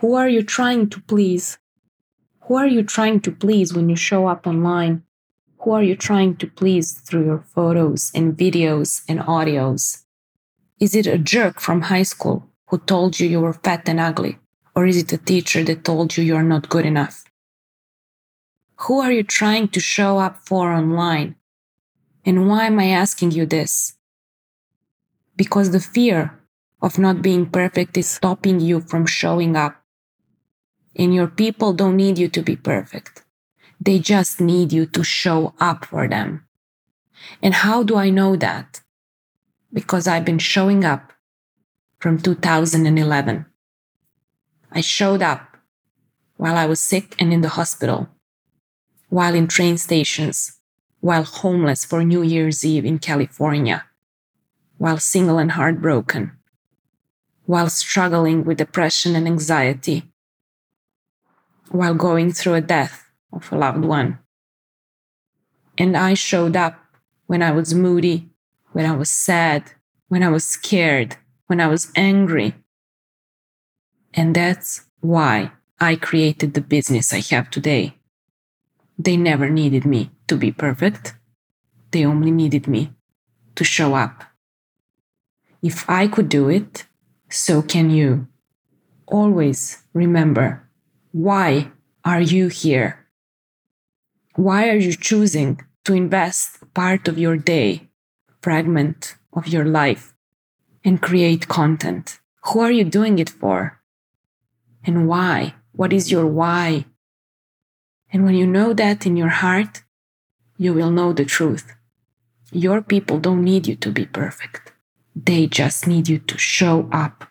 Who are you trying to please? Who are you trying to please when you show up online? Who are you trying to please through your photos and videos and audios? Is it a jerk from high school who told you you were fat and ugly? Or is it a teacher that told you you're not good enough? Who are you trying to show up for online? And why am I asking you this? Because the fear of not being perfect is stopping you from showing up. And your people don't need you to be perfect. They just need you to show up for them. And how do I know that? Because I've been showing up from 2011. I showed up while I was sick and in the hospital, while in train stations, while homeless for New Year's Eve in California, while single and heartbroken, while struggling with depression and anxiety, while going through a death of a loved one. And I showed up when I was moody, when I was sad, when I was scared, when I was angry. And that's why I created the business I have today. They never needed me to be perfect. They only needed me to show up. If I could do it, so can you. Always remember why are you here? Why are you choosing to invest part of your day, fragment of your life, and create content? Who are you doing it for? And why? What is your why? And when you know that in your heart, you will know the truth. Your people don't need you to be perfect. They just need you to show up